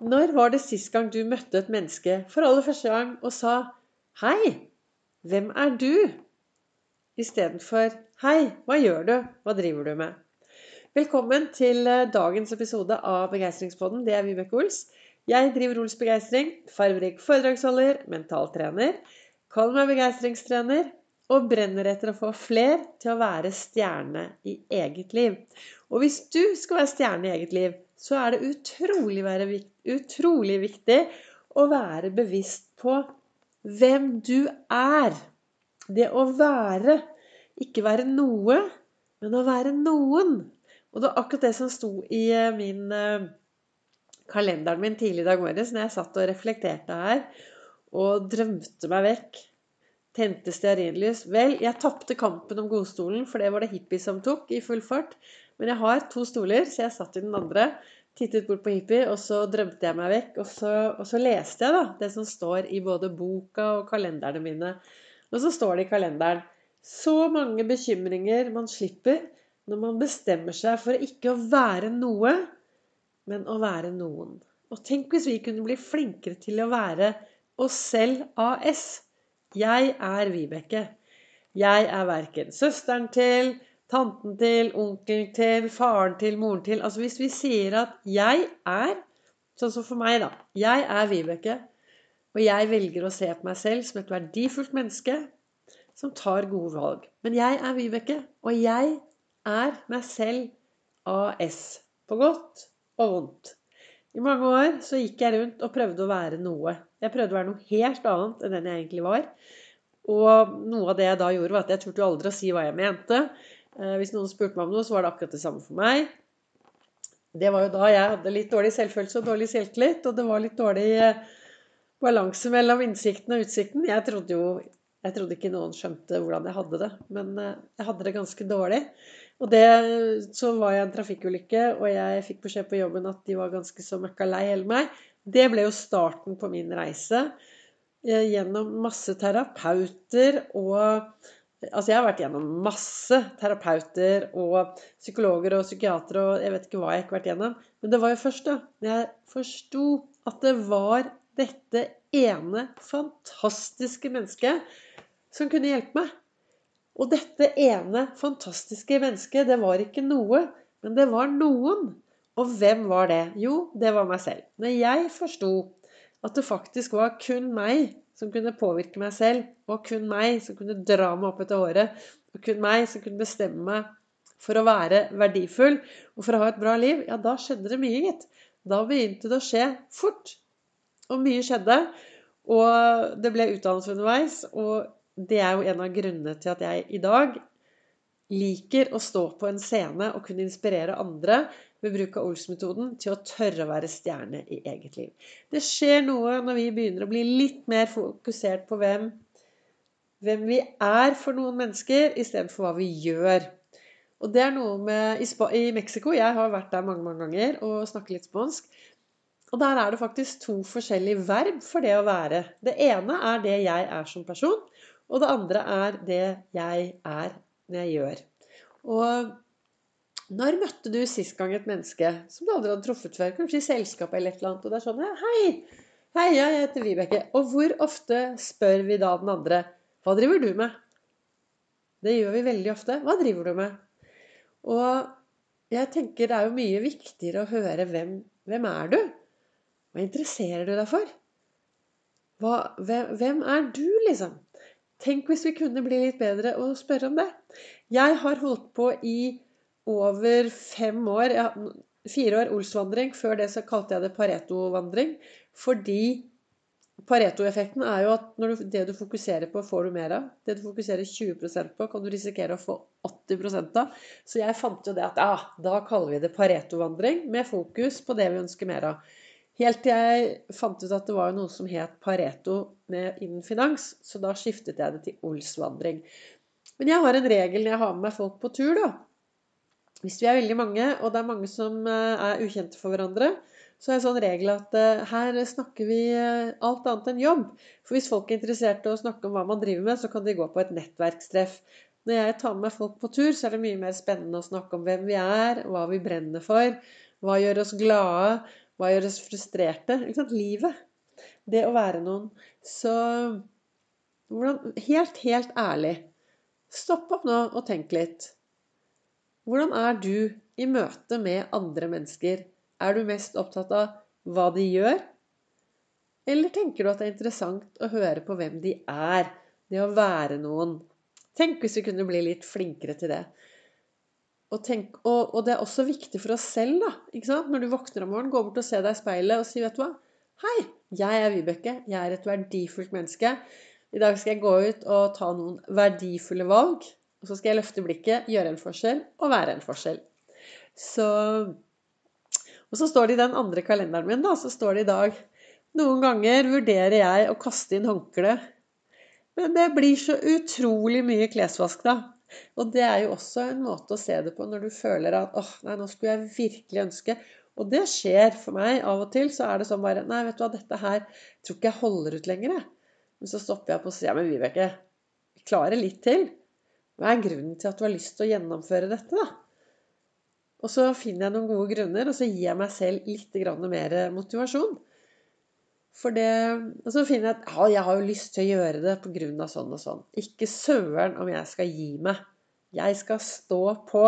Når var det sist gang du møtte et menneske for aller første gang og sa 'Hei, hvem er du?' istedenfor 'Hei, hva gjør du? Hva driver du med?' Velkommen til eh, dagens episode av Begeistringspodden. Det er Vibeke Ols. Jeg driver Ols Begeistring, farverik foredragsholder, mentaltrener. Kall meg begeistringstrener og brenner etter å få fler til å være stjerne i eget liv. Og hvis du skal være stjerne i eget liv, så er det utrolig, utrolig viktig å være bevisst på hvem du er. Det å være. Ikke være noe, men å være noen. Og det var akkurat det som sto i eh, min eh, kalenderen min tidlig i dag morges når jeg satt og reflekterte her og drømte meg vekk. Tente stearinlys. Vel, jeg tapte kampen om godstolen, for det var det hippie som tok i full fart. Men jeg har to stoler, så jeg satt i den andre, tittet bort på hippie, og så drømte jeg meg vekk. Og så, og så leste jeg da det som står i både boka og kalenderne mine. Og så står det i kalenderen så mange bekymringer man slipper når man bestemmer seg for ikke å være noe, men å være noen. Og tenk hvis vi kunne bli flinkere til å være oss selv AS. Jeg er Vibeke. Jeg er verken søsteren til, tanten til, onkelen til, faren til, moren til Altså hvis vi sier at 'jeg er', sånn som for meg, da. Jeg er Vibeke. Og jeg velger å se på meg selv som et verdifullt menneske som tar gode valg. Men jeg er Vibeke, og jeg er meg selv AS. På godt og vondt. I mange år så gikk jeg rundt og prøvde å være noe. Jeg prøvde å være noe helt annet enn den jeg egentlig var. Og noe av det jeg da gjorde, var at jeg turte aldri å si hva jeg mente. Eh, hvis noen spurte meg om noe, så var det akkurat det samme for meg. Det var jo da jeg hadde litt dårlig selvfølelse og dårlig selvtillit, og det var litt dårlig eh, balanse mellom innsikten og utsikten. Jeg trodde jo jeg trodde ikke noen skjønte hvordan jeg hadde det, men eh, jeg hadde det ganske dårlig. Og det, så var jeg en trafikkulykke, og jeg fikk beskjed på jobben at de var ganske så møkka lei hele meg. Det ble jo starten på min reise. Gjennom masse terapeuter og Altså, jeg har vært gjennom masse terapeuter og psykologer og psykiatere og jeg vet ikke hva jeg ikke har vært gjennom. Men det var jo først da jeg forsto at det var dette ene fantastiske mennesket som kunne hjelpe meg. Og dette ene fantastiske mennesket, det var ikke noe, men det var noen. Og hvem var det? Jo, det var meg selv. Når jeg forsto at det faktisk var kun meg som kunne påvirke meg selv, og kun meg som kunne dra meg opp etter håret, og kun meg som kunne bestemme meg for å være verdifull og for å ha et bra liv, ja, da skjedde det mye, gitt. Da begynte det å skje fort. Og mye skjedde. Og det ble utdannelse underveis. Og det er jo en av grunnene til at jeg i dag liker å stå på en scene og kunne inspirere andre ved bruk av Ols-metoden til å tørre å være stjerne i eget liv. Det skjer noe når vi begynner å bli litt mer fokusert på hvem, hvem vi er for noen mennesker, istedenfor hva vi gjør. Og det er noe med I, Mexico Jeg har vært der mange mange ganger og snakker litt spansk. Og der er det faktisk to forskjellige verb for det å være. Det ene er det jeg er som person, og det andre er det jeg er når jeg gjør. Og når møtte du sist gang et menneske som du aldri hadde truffet før? Kanskje i selskap eller et eller annet. Og det er sånn Hei! Hei, jeg heter Vibeke. Og hvor ofte spør vi da den andre Hva driver du med? Det gjør vi veldig ofte. Hva driver du med? Og jeg tenker det er jo mye viktigere å høre hvem, hvem er du? Hva interesserer du deg for? Hva, hvem, hvem er du, liksom? Tenk hvis vi kunne bli litt bedre og spørre om det. Jeg har holdt på i over fem år ja, Fire år Olsvandring. Før det så kalte jeg det Pareto-vandring. Fordi Pareto-effekten er jo at du, det du fokuserer på, får du mer av. Det du fokuserer 20% på, kan du risikere å få 80 av. Så jeg fant jo det at ah, da kaller vi det Pareto-vandring, med fokus på det vi ønsker mer av. Helt til jeg fant ut at det var noe som het Pareto innen finans, så da skiftet jeg det til Olsvandring. Men jeg har en regel når jeg har med meg folk på tur, da hvis vi er veldig mange, og det er mange som eh, er ukjente for hverandre, så er det sånn regel at uh, her snakker vi uh, alt annet enn jobb. For hvis folk er interessert i å snakke om hva man driver med, så kan de gå på et nettverkstreff. Når jeg tar med folk på tur, så er det mye mer spennende å snakke om hvem vi er, hva vi brenner for, hva gjør oss glade, Hva gjør oss frustrerte? Ikke sant? Livet. Det å være noen. Så hvordan, helt, helt ærlig Stopp opp nå og tenk litt. Hvordan er du i møte med andre mennesker? Er du mest opptatt av hva de gjør? Eller tenker du at det er interessant å høre på hvem de er? Det å være noen. Tenk hvis vi kunne bli litt flinkere til det. Og, tenk, og, og, det er også viktig for oss selv, da. Når du våkner om morgenen, gå bort og se deg i speilet og si, vet du hva Hei, jeg er Vibeke. Jeg er et verdifullt menneske. I dag skal jeg gå ut og ta noen verdifulle valg. Og så skal jeg løfte blikket, gjøre en forskjell og være en forskjell. Så Og så står det i den andre kalenderen min, da, så står det i dag Noen ganger vurderer jeg å kaste inn håndkleet. Men det blir så utrolig mye klesvask, da. Og det er jo også en måte å se det på når du føler at åh, nei, nå skulle jeg virkelig ønske Og det skjer for meg av og til. Så er det sånn bare Nei, vet du hva, dette her tror ikke jeg holder ut lenger, jeg. Men så stopper jeg på og sier men Vibeke, vi klarer litt til. Hva er grunnen til at du har lyst til å gjennomføre dette, da? Og så finner jeg noen gode grunner, og så gir jeg meg selv litt mer motivasjon. For det, og så finner jeg at ja, jeg har jo lyst til å gjøre det pga. sånn og sånn. Ikke søren om jeg skal gi meg. Jeg skal stå på.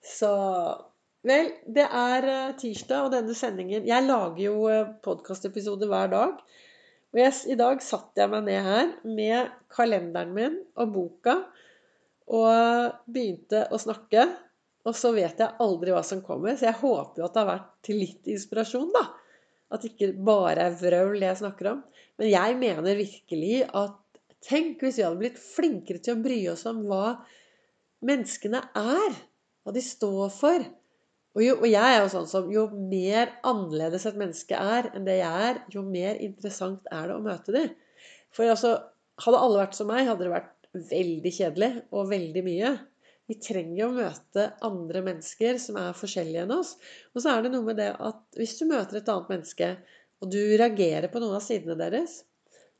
Så Vel, det er eh, tirsdag, og denne sendingen Jeg lager jo eh, podkastepisoder hver dag. Og yes, i dag satte jeg meg ned her med kalenderen min og boka og begynte å snakke. Og så vet jeg aldri hva som kommer, så jeg håper jo at det har vært til litt inspirasjon, da. At det ikke bare er vrøvl jeg snakker om. Men jeg mener virkelig at Tenk hvis vi hadde blitt flinkere til å bry oss om hva menneskene er. Hva de står for. Og, jo, og jeg er jo sånn som jo mer annerledes et menneske er enn det jeg er, jo mer interessant er det å møte dem. For altså, hadde alle vært som meg, hadde det vært veldig kjedelig og veldig mye. Vi trenger å møte andre mennesker som er forskjellige enn oss. Og så er det noe med det at hvis du møter et annet menneske, og du reagerer på noen av sidene deres,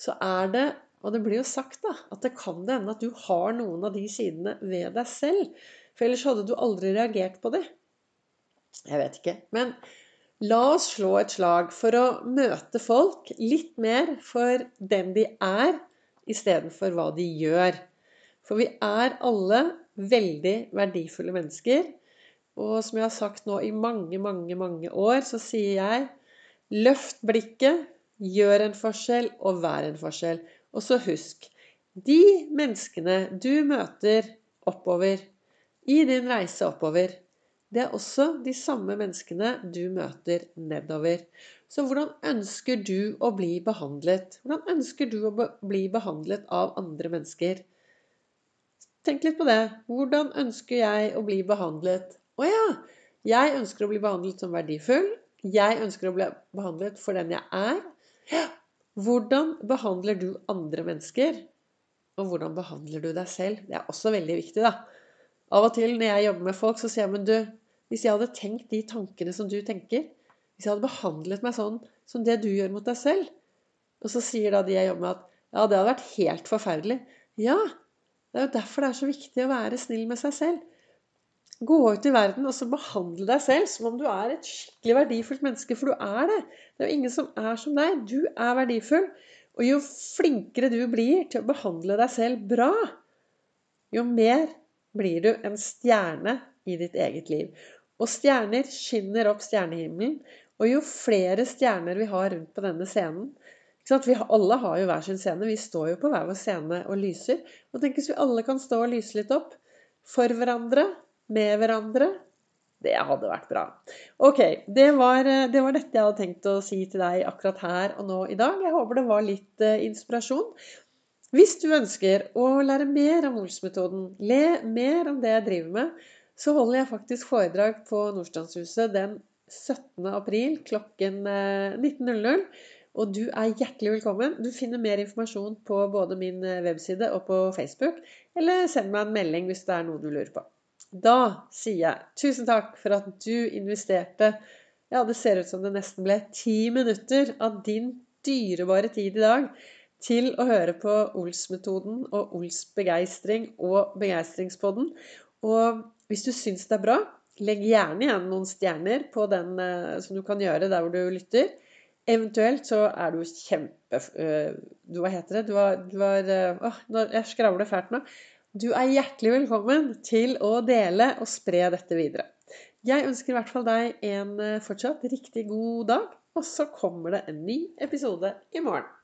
så er det Og det blir jo sagt, da, at det kan det hende at du har noen av de sidene ved deg selv. For ellers hadde du aldri reagert på det. Jeg vet ikke. Men la oss slå et slag for å møte folk litt mer for den de er, istedenfor hva de gjør. For vi er alle veldig verdifulle mennesker. Og som jeg har sagt nå i mange, mange, mange år, så sier jeg løft blikket, gjør en forskjell og vær en forskjell. Og så husk de menneskene du møter oppover i din reise oppover, det er også de samme menneskene du møter nedover. Så hvordan ønsker du å bli behandlet? Hvordan ønsker du å bli behandlet av andre mennesker? Tenk litt på det. Hvordan ønsker jeg å bli behandlet? Å ja! Jeg ønsker å bli behandlet som verdifull. Jeg ønsker å bli behandlet for den jeg er. Hvordan behandler du andre mennesker? Og hvordan behandler du deg selv? Det er også veldig viktig, da. Av og til når jeg jobber med folk, så sier jeg men du, hvis jeg hadde tenkt de tankene som du tenker, hvis jeg hadde behandlet meg sånn som det du gjør mot deg selv Og så sier da de jeg jobber med, at ja, det hadde vært helt forferdelig. Ja, det er jo derfor det er så viktig å være snill med seg selv. Gå ut i verden og så behandle deg selv som om du er et skikkelig verdifullt menneske, for du er det. Det er jo ingen som er som deg. Du er verdifull. Og jo flinkere du blir til å behandle deg selv bra, jo mer blir du en stjerne i ditt eget liv. Og stjerner skinner opp stjernehimmelen. Og jo flere stjerner vi har rundt på denne scenen, vi alle har jo hver sin scene. Vi står jo på hver vår scene og lyser. Og tenk hvis vi alle kan stå og lyse litt opp. For hverandre. Med hverandre. Det hadde vært bra. Ok, det var, det var, dette jeg hadde tenkt å si til deg akkurat her og nå i dag. Jeg håper det var litt uh, inspirasjon. Hvis du ønsker å lære mer om Ols-metoden, le mer om det jeg driver med, så holder jeg faktisk foredrag på Nordstrandshuset den 17. april klokken 19.00. Eh, og du er hjertelig velkommen. Du finner mer informasjon på både min eh, webside og på Facebook. Eller send meg en melding hvis det er noe du lurer på. Da sier jeg tusen takk for at du investerte Ja, det ser ut som det nesten ble ti minutter av din dyrebare tid i dag til å høre på Ols-metoden og Ols begeistring og Begeistringspodden. Og hvis du syns det er bra, Legg gjerne igjen noen stjerner på den eh, som du kan gjøre der hvor du lytter. Eventuelt så er du kjempe... eh, Du, hva heter det? Du har, du eh, jeg skravler fælt nå. Du er hjertelig velkommen til å dele og spre dette videre. Jeg ønsker i hvert fall deg en fortsatt riktig god dag, og så kommer det en ny episode i morgen.